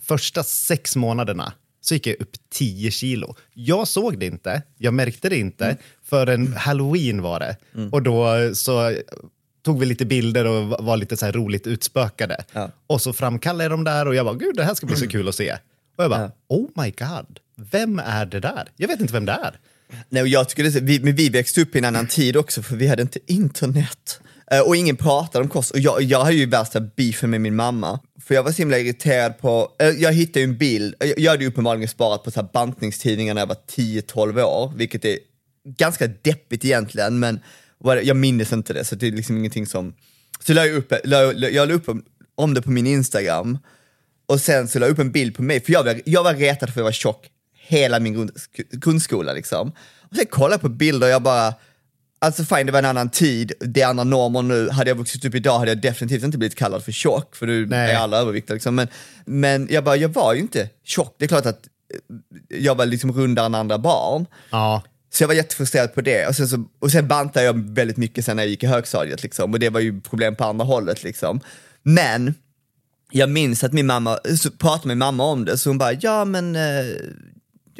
första sex månaderna så gick jag upp 10 kilo. Jag såg det inte, jag märkte det inte, förrän halloween var det. Och då så tog vi lite bilder och var lite så här roligt utspökade. Ja. Och så framkallade jag dem där och jag bara, gud det här ska bli så kul att se. Och jag bara, oh my god, vem är det där? Jag vet inte vem det är. Nej, och jag tycker det vi, men vi växte upp i en annan tid också för vi hade inte internet. Eh, och ingen pratade om kost. Och jag, jag hade ju värsta beefen med min mamma. För jag var så himla irriterad på, eh, jag hittade ju en bild, eh, jag, hade ju uppenbarligen sparat på så här bantningstidningar när jag var 10-12 år, vilket är ganska deppigt egentligen, men jag minns inte det så det är liksom ingenting som... Så la jag upp, la, la, jag la upp om, om det på min Instagram och sen så la jag upp en bild på mig, för jag var, jag var retad för att jag var tjock hela min grund, grundskola liksom. Och sen kollade jag på bilder och jag bara, alltså fine det var en annan tid, det är andra normer nu, hade jag vuxit upp idag hade jag definitivt inte blivit kallad för tjock, för nu Nej. är alla överviktiga liksom. Men, men jag bara, jag var ju inte tjock, det är klart att eh, jag var liksom rundare än andra barn. Ja, Så jag var jättefrustrerad på det. Och sen, så, och sen bantade jag väldigt mycket sen när jag gick i högstadiet. Liksom. Och det var ju problem på andra hållet. Liksom. Men jag minns att min mamma, så pratade med min mamma om det, så hon bara, ja men, eh,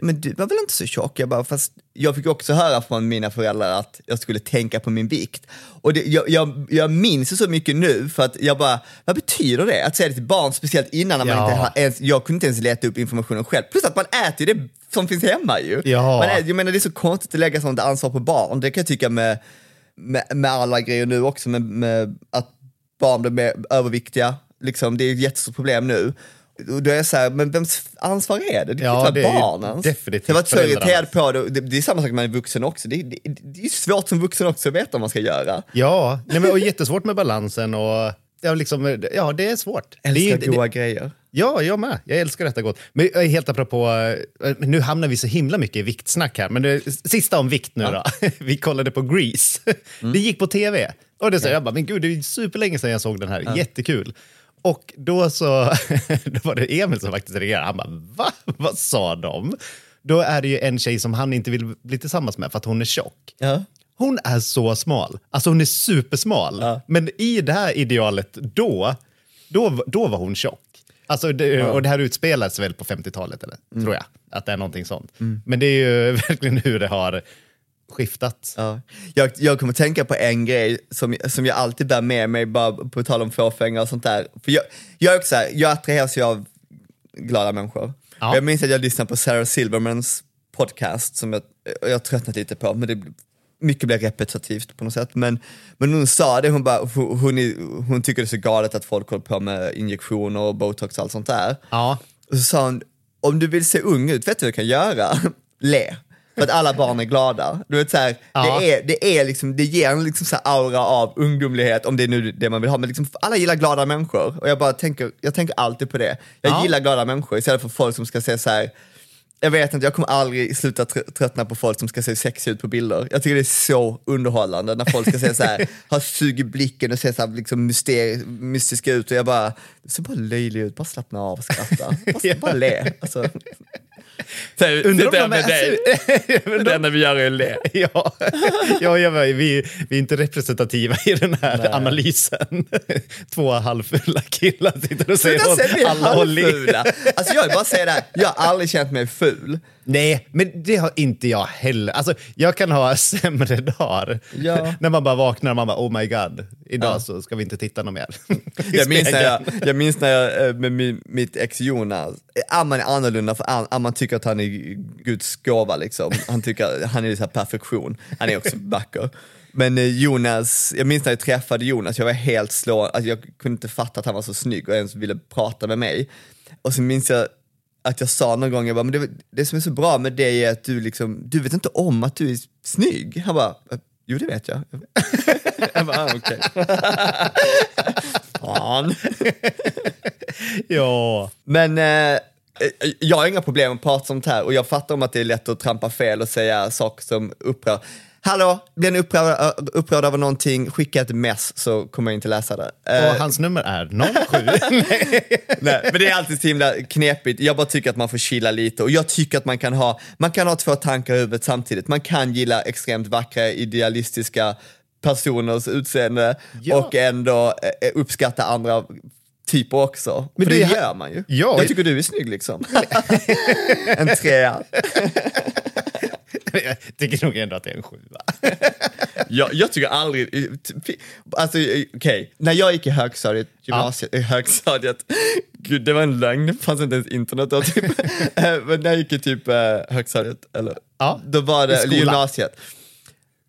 men du var väl inte så tjock? Jag bara, fast jag fick också höra från mina föräldrar att jag skulle tänka på min vikt. Och det, jag, jag, jag minns det så mycket nu för att jag bara, vad betyder det? Att säga det till barn, speciellt innan när man Ja. inte har ens, jag kunde inte ens leta upp informationen själv. Plus att man äter ju det som finns hemma ju. Ja. Man äter, jag menar det är så konstigt att lägga sånt ansvar på barn, det kan jag tycka med, med, med alla grejer nu också, med, med att barn blir överviktiga, liksom, det är ett jättestort problem nu. Och då är jag så här, men vems ansvar är det? Det är Ja, det är barnens. definitivt Jag var så föräldrarnas. irriterad på det, det, det är samma sak man är vuxen också, det, det, det är svårt som vuxen också att veta vad man ska göra. ja nej, men, och jättesvårt med balansen och ja, liksom, ja det är svårt. Älskar det, goda grejer. Ja, jag med. Jag älskar detta gott. Men eh, helt apropå, eh, nu hamnar vi så himla mycket i viktsnack här, men det, sista om vikt nu då. Vi kollade på Grease. Det gick på tv. Och det så, jag bara, men gud, det är superlänge sedan jag såg den här. Jättekul. Och då så då var det Emil som faktiskt reagerade. Han bara, va? Vad sa de? Då är det ju en tjej som han inte vill bli tillsammans med för att hon är tjock. Ja. Hon är så smal. Alltså hon är supersmal. Ja. Men i det här idealet då, då, då var hon tjock. Alltså det, Och det här utspelas väl på 50-talet, eller? tror jag. Att det är någonting sånt. Men det är ju verkligen hur det har skiftat. Ja. Jag, jag kommer tänka på en grej som, som jag alltid bär med mig, bara på tal om fåfänga och sånt där. För jag, jag är också så här, jag attraheras ju av glada människor. Ja. Jag minns att jag lyssnade på Sarah Silvermans podcast som jag, jag har tröttnat lite på, men det, mycket blev repetitivt på något sätt. Men, men hon sa det, hon, bara, hon, hon tycker det är så galet att folk håller på med injektioner och botox och allt sånt där. Ja. Och så sa hon, om du vill se ung ut, vet du vad du kan göra? Le. För att alla barn är glada. Du vet, så här, Ja. det, är, det, är liksom, det ger en liksom så aura av ungdomlighet, om det är nu det man vill ha. Men liksom, alla gillar glada människor. Och jag bara tänker, jag tänker alltid på det. Jag Ja. gillar glada människor istället för folk som ska se så här. Jag vet inte, jag kommer aldrig sluta tr- tröttna på folk som ska se sexiga ut på bilder. Jag tycker det är så underhållande när folk ska se så här, ha sug i blicken och se så här liksom myster- mystiska ut och jag bara, du ser bara löjlig ut, bara slappna av och skratta. Bara, bara le. Alltså, Undrar om sitter de jag med dig. Det enda vi gör är att le. Ja, ja vet, vi, vi är inte representativa i den här analysen. Två halvfulla killar sitter och säger åt alla håll i. halvfula. Alltså jag vill bara säga det här, jag har aldrig känt mig ful. Nej, men det har inte jag heller. Alltså, jag kan ha sämre dagar. Ja. När man bara vaknar och man bara oh my god, idag Ja. så ska vi inte titta något mer. Jag minns, när jag, jag minns när jag eh, med min, mitt ex Jonas, eh, Amman är annorlunda för Amman tycker att han är Guds gåva liksom. Han tycker han är så här perfektion, han är också vacker. Men eh, Jonas, jag minns när jag träffade Jonas, jag var helt slå, alltså jag kunde inte fatta att han var så snygg och ens ville prata med mig. Och så minns jag att jag sa någon gång, jag bara, men det, det som är så bra med dig är att du liksom, du vet inte om att du är snygg. Han bara, jo det vet jag. jag bara, ah, okej. Fan. Ja. Men eh, jag har inga problem att prata sånt här och jag fattar om att det är lätt att trampa fel och säga saker som upprör. Hallå, blir ni upprörd, upprörd över någonting, skicka ett mess så kommer jag inte läsa det. Eh, Och hans nummer är 07. Nej, men det är alltid så himla knepigt. Jag bara tycker att man får chilla lite och jag tycker att man kan ha, man kan ha två tankar i huvudet samtidigt. Man kan gilla extremt vackra, idealistiska personers utseende Ja. och ändå eh, uppskatta andra typer också. Men För det, det gör man ju. Ja. Jag tycker du är snygg liksom. en trea. Jag tycker nog ändå att det är en sjua. Jag, jag tycker aldrig, alltså okej, när jag gick i högstadiet, gymnasiet, i högstadiet, gud det var en lögn, det fanns inte ens internet då typ. Eh, Men när jag gick i typ eh, högstadiet, eller Ja, då var det, gymnasiet.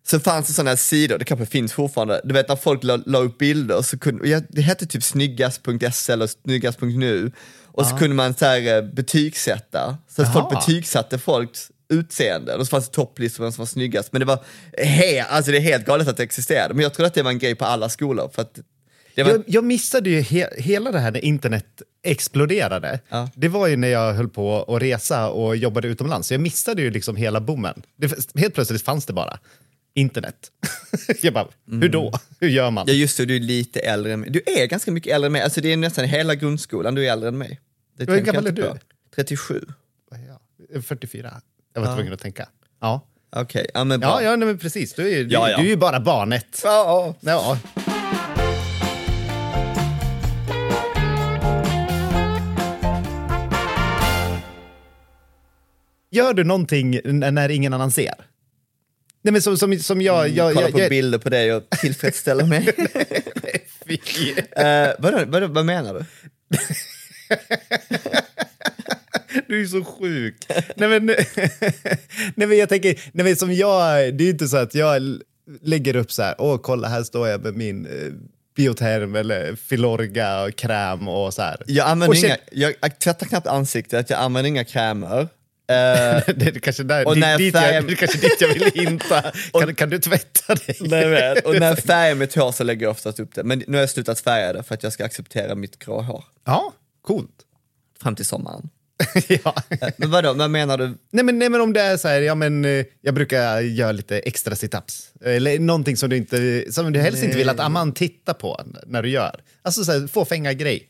Så fanns det sådana här sidor, det kanske finns fortfarande, du vet när folk la, la upp bilder så kunde, ja, det hette typ snyggast.se eller snyggast.nu och så kunde man så här eh, betygsätta, så att folk betygsatte folks utseende och så fanns det topplistor vem som var snyggast. Men det var he, alltså det är helt galet att det existerade, men jag tror att det var en grej på alla skolor. För var, Jag, jag missade ju he hela det här när internet exploderade. Ja. Det var ju när jag höll på att resa och jobbade utomlands. Så jag missade ju liksom hela boomen. Det, helt plötsligt fanns det bara internet. jag bara, hur då? Hur gör man? ja just det, du är lite äldre än mig. Du är ganska mycket äldre än mig, alltså det är nästan hela grundskolan du är äldre än mig. Det Hur gammal är du? 37. Ja, 44. Jag var tvungen att tänka. Ja, Okej, ja men bra. ja, ja nej, men precis. Du är, ju- du, Ja, ja. du är ju bara barnet. Ja, ja. Ja. Gör du någonting när ingen annan ser? Nej, men som, som, som jag... jag, Kolla jag, på jag bilder på dig och tillfredsställa mig. Uh, vadå, vadå, vad menar du? Du är så sjuk. nej, men, nej, men jag tänker, nej, men som jag, det är ju inte så att jag lägger upp så här, åh kolla här står jag med min eh, bioterm eller filorga och kräm och så här. Jag använder Och inga, jag, jag tvättar knappt ansiktet, jag använder inga krämer. Eh, det är kanske där, Och dit, när dit, färgen- jag, det är kanske dit jag vill hinta. Kan, kan du tvätta dig? Nej, vet. Och när jag färgar mitt hår så lägger jag oftast upp det. Men nu har jag slutat färga det för att jag ska acceptera mitt grå hår. Ja, coolt. Fram till sommaren. ja. Eh, Men vadå, vad menar du? nej, men, nej men om det är så här, ja men eh, jag brukar göra lite extra situps. Eller någonting som du, inte, som du helst inte vill att Amman tittar på när du gör. Alltså så här, fåfänga grej.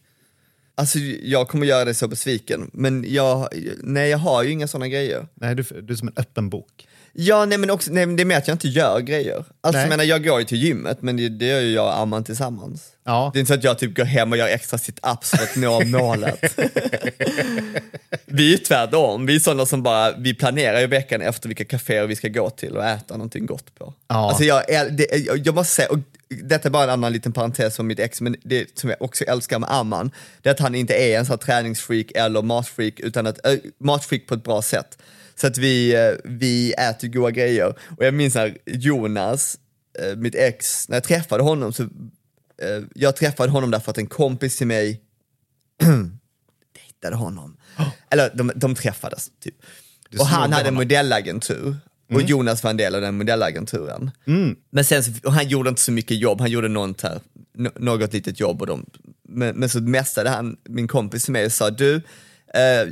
Alltså jag kommer göra dig så besviken, men jag, nej jag har ju inga sådana grejer. Nej, du, du är som en öppen bok. Ja, nej men också, nej, men det är mer att jag inte gör grejer. Alltså Nej. jag menar, jag går ju till gymmet, men det, det gör ju jag och Amman tillsammans. Ja. Det är inte så att jag typ går hem och gör extra sit-ups för att nå målet. vi är ju tvärtom, vi är sådana som bara, vi planerar ju veckan efter vilka kaféer vi ska gå till och äta någonting gott på. Ja. Alltså jag, det, jag, jag måste säga, och detta är bara en annan liten parentes om mitt ex, men det som jag också älskar med Amman, det är att han inte är en sån här träningsfreak eller matfreak, utan att, äh, matfreak på ett bra sätt. Så att vi, eh, vi äter goda grejer. Och jag minns när Jonas, eh, mitt ex, när jag träffade honom så eh, jag träffade honom därför att en kompis till mig dejtade honom. Eller de, de träffades typ. Och han hade en modellagentur. Och Jonas var en del av den modellagenturen. Men sen så, och han gjorde inte så mycket jobb, han gjorde något, här, nå- något litet jobb. Och de, men, men så mästade han min kompis mig och sa, du, eh,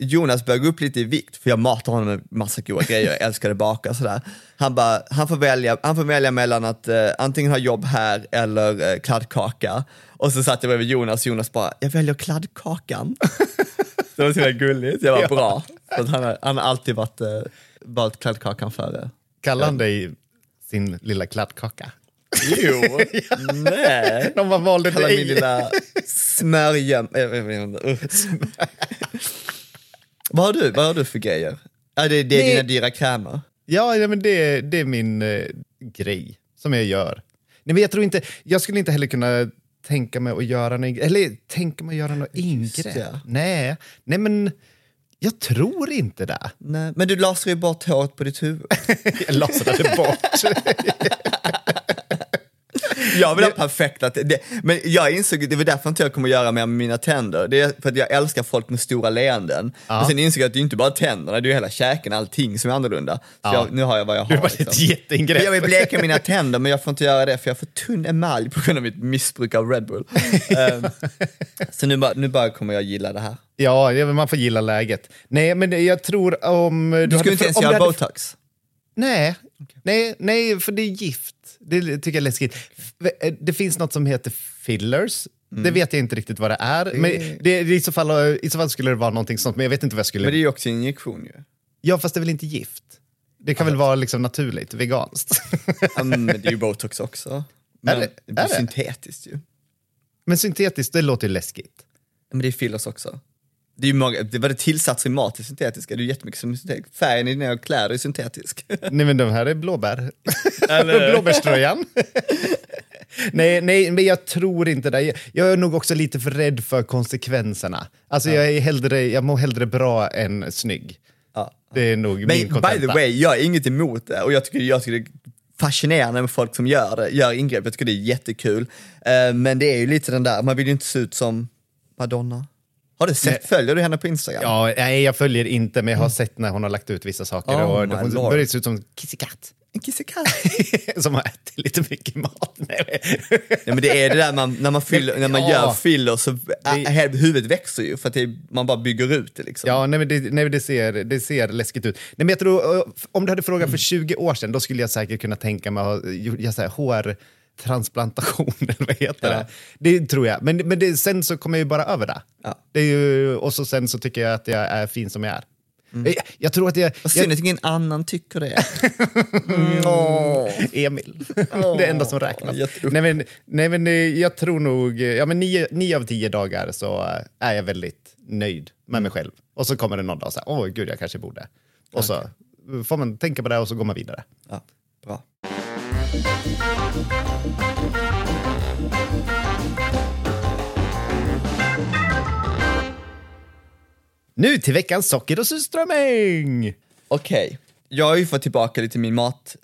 Jonas börjar gå upp lite i vikt, för jag matar honom med massa goda grejer, jag älskar att baka sådär. Han bara, han får välja, han får välja mellan att eh, antingen ha jobb här eller eh, kladdkaka. Och så satt jag bredvid Jonas och Jonas bara, jag väljer kladdkakan. Det var så himla gulligt, jag var bra. För att han, har, han har alltid varit, eh, valt kladdkakan före. Kallar han dig sin lilla kladdkaka? Jo, nej. De man valde Kallar dig. min lilla smörja... eh, jag vet inte, usch. Vad, har du, vad har du för grejer? Ja, det, det är Nej. dina dyra krämer. Ja, ja men det, det är min eh, grej som jag gör. Nej, men jag tror inte, jag skulle inte heller kunna tänka mig att göra något, eller tänka mig att göra något ingrepp. det. Nej, nej men jag tror inte det. Nej, men du lasrar ju bort håret på ditt huvud. Jag lasrade bort. Jag vill ha perfekta det, Men jag insåg, det var därför inte jag kommer göra mer med mina tänder. Det är för att jag älskar folk med stora leenden. Men sen insåg jag att det är inte bara tänderna, det är ju hela käken, allting som är annorlunda. Så Ja. jag, nu har jag vad jag Det har. var ett jätteingrepp. Jag vill bleka mina tänder men jag får inte göra det för jag får tunn emalj på grund av mitt missbruk av Red Bull. Ehm, så nu bara, nu bara kommer jag gilla det här. Ja, ja, man får gilla läget. Nej, men jag tror om... Du skulle inte ens göra botox? Nej, nej, nej, för det är gift. Det tycker jag är läskigt. Eh, Det finns något som heter fillers. Mm. Det vet jag inte riktigt vad det är. Men det, i, så fall, I så fall skulle det vara någonting sånt, men jag vet inte vad jag skulle... Men det är ju också injektion ju. Ja, fast det är väl inte gift? Det kan väl vara liksom naturligt, veganskt. Ja, men det är ju botox också. Men det- det blir är det? syntetiskt ju. men syntetiskt, det låter ju läskigt. Men det är fillers också. Det är ju många, det var det tillsatser i mat är syntetiska, det är ju jättemycket som är syntetiskt. Färgen i dina kläder är syntetisk. Nej, men de här är blåbär. Blåbärströjan. nej, nej, men jag tror inte det. Jag- är nog också lite för rädd för konsekvenserna. Alltså, jag, är hellre, jag mår hellre bra än snygg. Ja. Det är nog Men min by kontenta. the way, jag är inget emot det och jag tycker, jag tycker det är fascinerande med folk som gör gör ingrepp, jag tycker det är jättekul. Eh, men det är ju lite den där, man vill ju inte se ut som Madonna. Har du sett, följer du henne på Instagram? Ja, nej, jag följer inte, men jag har sett när hon har lagt ut vissa saker. Oh och hon lord. börjar se ut som Kissy Cat. En kissekatt. som har ätit lite mycket mat. Nej, men det är det där man, när man, fyller, när man Ja. gör filler så Det- huvudet växer ju för att det, man bara bygger ut det liksom. Ja, nej, men det, nej, det, ser, det ser läskigt ut. Nej, men jag tror, eh, om du hade frågat för 20 år sedan, då skulle jag säkert kunna tänka mig att så här, hårtransplantation, eller vad heter Ja. det? Det tror jag. Men, men det, sen så kommer jag ju bara över det. Ja. det är ju, och så sen så tycker jag att jag är fin som jag är. Jag, jag tror att jag... Vad synd att ingen annan tycker det. Åh. Emil. det enda som räknas. jätteupp. Nej men, nej, men eh, jag tror nog, ja, men nio, nio av tio dagar så eh, är jag väldigt nöjd med Mm. mig själv. Och så kommer det någon dag och säger, åh gud jag kanske borde. Och så får man tänka på det och så går man vidare. Ja, bra. Nu till veckans socker och surströmming! Okej, jag har ju fått tillbaka lite min mat,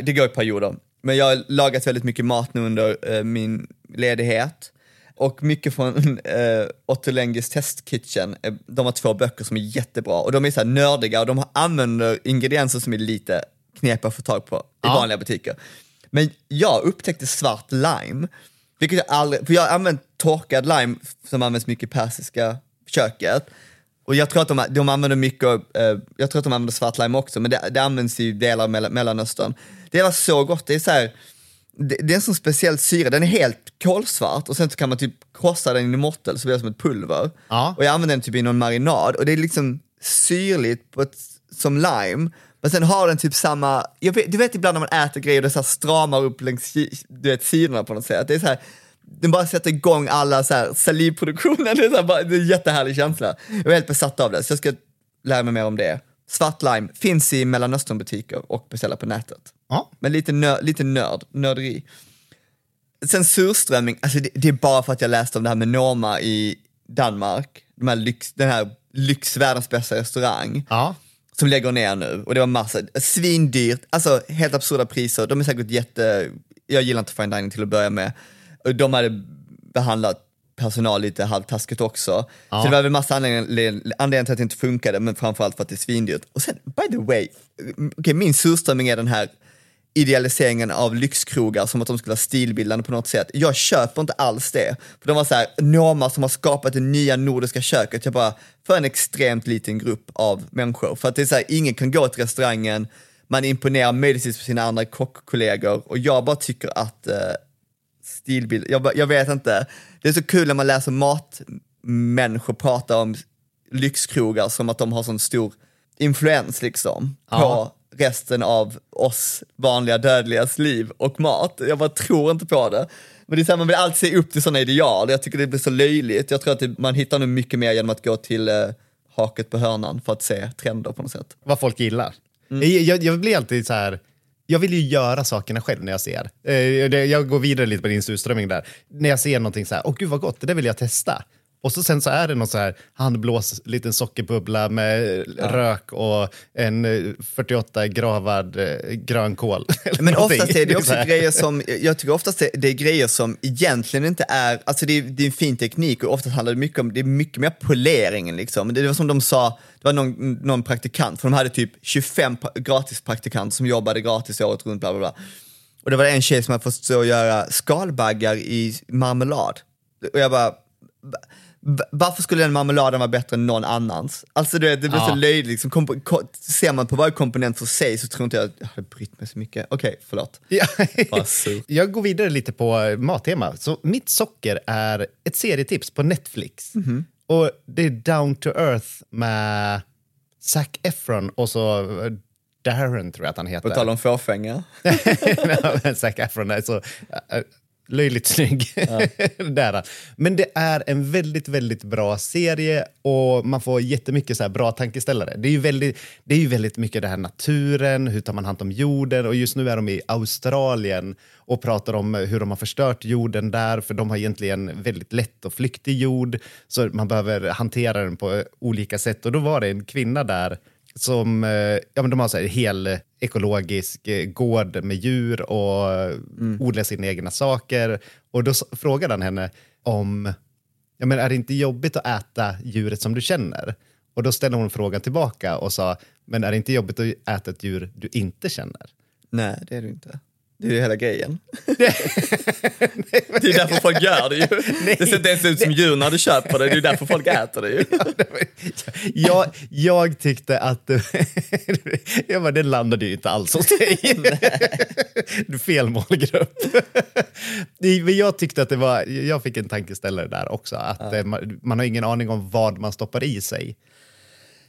det går i perioder, men jag har lagat väldigt mycket mat nu under eh, min ledighet. Och mycket från eh, Otto Lenghis Test Kitchen, eh, de har två böcker som är jättebra och de är så här nördiga och de använder ingredienser som är lite knepiga att få tag på i Ja. vanliga butiker. Men jag upptäckte svart lime, vilket jag aldrig, för jag har använt torkad lime som används mycket i persiska köket. Och jag tror att de, de använder mycket, eh, jag tror att de använder svart lime också, men det, det används i delar av Mell- Mellanöstern. Det var så gott, det är så här, det, det är en sån speciell syra, den är helt kolsvart och sen så kan man typ krossa den i mortel så blir det som ett pulver. Ja. Och jag använder den typ i någon marinad och det är liksom syrligt på ett, som lime, men sen har den typ samma, vet, du vet ibland när man äter grejer och det så stramar upp längs du vet, sidorna på något sätt. Det är så här, den bara sätter igång alla så här salivproduktionen, det är, så här, bara, det är en jättehärlig känsla. Jag är helt besatt av det, så jag ska lära mig mer om det. Svart lime finns i Mellanösternbutiker och beställa på nätet. Ja. Men lite, nö, lite nörd, nörderi. Sen surströmming, alltså det, det är bara för att jag läste om det här med Norma i Danmark, de här lyx, den här lyx, världens bästa restaurang Ja. Som lägger ner nu. Och det var massa, svindyrt, alltså helt absurda priser, de är säkert jätte, jag gillar inte fine dining till att börja med, de hade behandlat personal lite halvtaskigt också. Så det var väl massa anledningar, anledningar till att det inte funkade, men framförallt för att det är svindyrt. Och sen, by the way, okay, min surströmming är den här idealiseringen av lyxkrogar som att de skulle vara stilbildande på något sätt. Jag köper inte alls det. För de var så här, Norma som har skapat det nya nordiska köket, jag bara, för en extremt liten grupp av människor. För att det är så här, ingen kan gå till restaurangen, man imponerar möjligtvis på sina andra kockkollegor och jag bara tycker att eh, stilbild, jag, jag vet inte, det är så kul när man läser matmänniskor prata om lyxkrogar som att de har sån stor influens liksom Ja. Resten av oss vanliga dödligas liv och mat. Jag bara tror inte på det. Men det är så här, man vill alltid se upp till sådana ideal, jag tycker det blir så löjligt. Jag tror att det, man hittar nog mycket mer genom att gå till eh, haket på hörnan för att se trender på något sätt. vad folk gillar. Mm. Jag, jag blir alltid så här, jag vill ju göra sakerna själv när jag ser. Eh, Jag går vidare lite på din surströmming där. När jag ser någonting så här, åh gud vad gott, det där vill jag testa. Och så sen så är det någon så här handblås, liten sockerbubbla med rök och en eh, 48 gravad eh, grönkål. Men oftast är det Så också grejer som, jag tycker oftast det, det är grejer som egentligen inte är, alltså det är, det är en fin teknik och oftast handlar det mycket om, det är mycket mer poleringen liksom. Det var som de sa, det var någon, någon praktikant, för de hade typ 25 pra- gratis praktikanter som jobbade gratis året runt, bla bla bla. Och det var en tjej som hade fått stå och göra skalbaggar i marmelad. Och jag bara, varför skulle den marmeladen vara bättre än någon annans? Alltså det, det blir så Ja. löjligt, liksom. Ko- ser man på varje komponent för sig så tror inte jag att jag hade brytt mig så mycket. Okej, förlåt. Ja. Jag går vidare lite på mattema. Så mitt socker är ett serietips på Netflix. Mhm. Och det är Down to Earth med Zac Efron och så eh, Darren tror jag att han heter. På tal om fåfänga. Zac Efron är så äh, löjligt snygg. det är han. Men det är en väldigt, väldigt bra serie och man får jättemycket så bra tankeställare. Det är, ju väldigt, det är ju väldigt mycket det här naturen, hur tar man hand om jorden och just nu är de i Australien och pratar om hur de har förstört jorden där för de har egentligen väldigt lätt och flyktig jord så man behöver hantera den på olika sätt och då var det en kvinna där som, eh, ja men de har så här hel ekologisk eh, gård med djur och mm. odlar sina egna saker. Och då frågade han henne om, ja men är det inte jobbigt att äta djuret som du känner? Och då ställde hon frågan tillbaka och sa, men är det inte jobbigt att äta ett djur du inte känner? Nej, det är det inte. Det är ju hela grejen. det är därför folk gör det ju. Det ser inte ens ut som djur när du köper det, det är därför folk äter det ju. jag, jag tyckte att... jag bara, det landade ju inte alls hos dig. Fel målgrupp. Men jag tyckte att det var... Jag fick en tankeställare där också. Att eh, man, man har ingen aning om vad man stoppar i sig.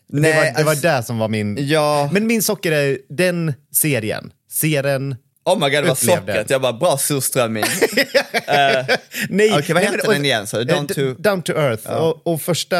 det var, det var alltså- det som var min... Ja. Men min socker är den serien. Serien... Oh my god, det var sockret. Jag bara, bra surströmming. Nej, Okej, vad nej, heter den igen, så? Eh, Down to- Down to Earth. Och, och första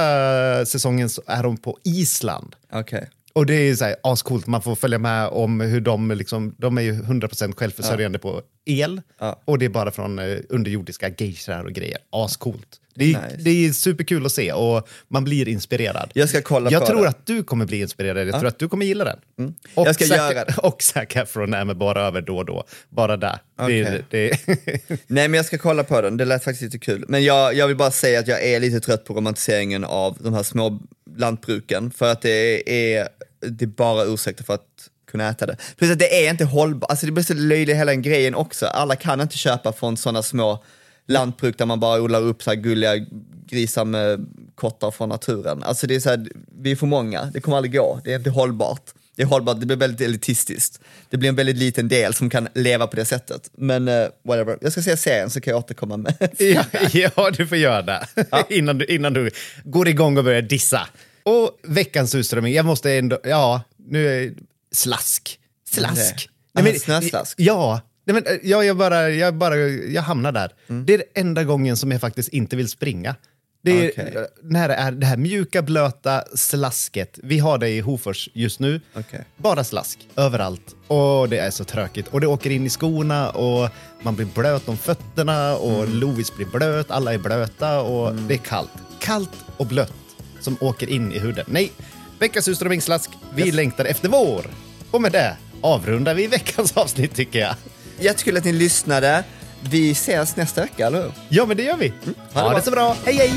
säsongen så är de på Island. Okej. Och det är så här ascoolt, man får följa med om hur de, liksom, de är ju 100% självförsörjande på el. Ja. Och det är bara från eh, underjordiska geishar och grejer. Ascoolt. Det är, Nice. det är superkul att se och man blir inspirerad. Jag ska kolla Jag på tror det. att du kommer bli inspirerad, jag tror att du kommer gilla den. Och Jag ska Zac, göra det. Och Zac Efron är med bara över då och då. Bara där. Det, är- Okej. det, Nej men jag ska kolla på den, det lät faktiskt lite kul. Men jag, jag vill bara säga att jag är lite trött på romantiseringen av de här små lantbruken. För att det är, det är bara ursäkter för att kunna äta det. Plus att det är inte hållbart, alltså det blir så löjligt hela den grejen också. Alla kan inte köpa från sådana små lantbruk där man bara odlar upp så här gulliga grisar med kottar från naturen. Alltså det är så här, vi är för många, det kommer aldrig gå, det är inte hållbart. Det är hållbart, det blir väldigt elitistiskt. Det blir en väldigt liten del som kan leva på det sättet. Men eh, whatever, jag ska se serien så kan jag återkomma med ja, ja, du får göra det. innan, du, innan du går igång och börjar dissa. Och veckans surströmming, jag måste ändå, ja, nu är slask. Slask. Nej, men- snöslask. Ja, Nej, men, eh, ja jag, bara, jag, bara, jag hamnar där. Det är den enda gången som jag faktiskt inte vill springa. Det är eh, när det är det här mjuka, blöta slasket. Vi har det i Hofors just nu. Okej. Bara slask överallt. Och det är så tråkigt. Och det åker in i skorna och man blir blöt om fötterna och Mm. Lovis blir blöt, alla är blöta och det är kallt. Kallt och blött som åker in i huden. Nej, veckans surströmmingsslask. Vi längtar efter vår. Och med det avrundar vi veckans avsnitt tycker jag. Jättekul att ni lyssnade. Vi ses nästa vecka, eller hur? Ja, men det gör vi. Ha det Ha bra. det så bra. Hej, hej!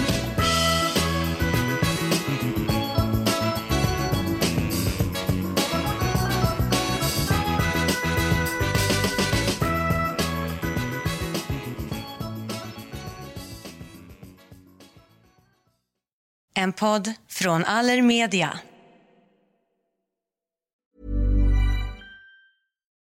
En podd från Allermedia.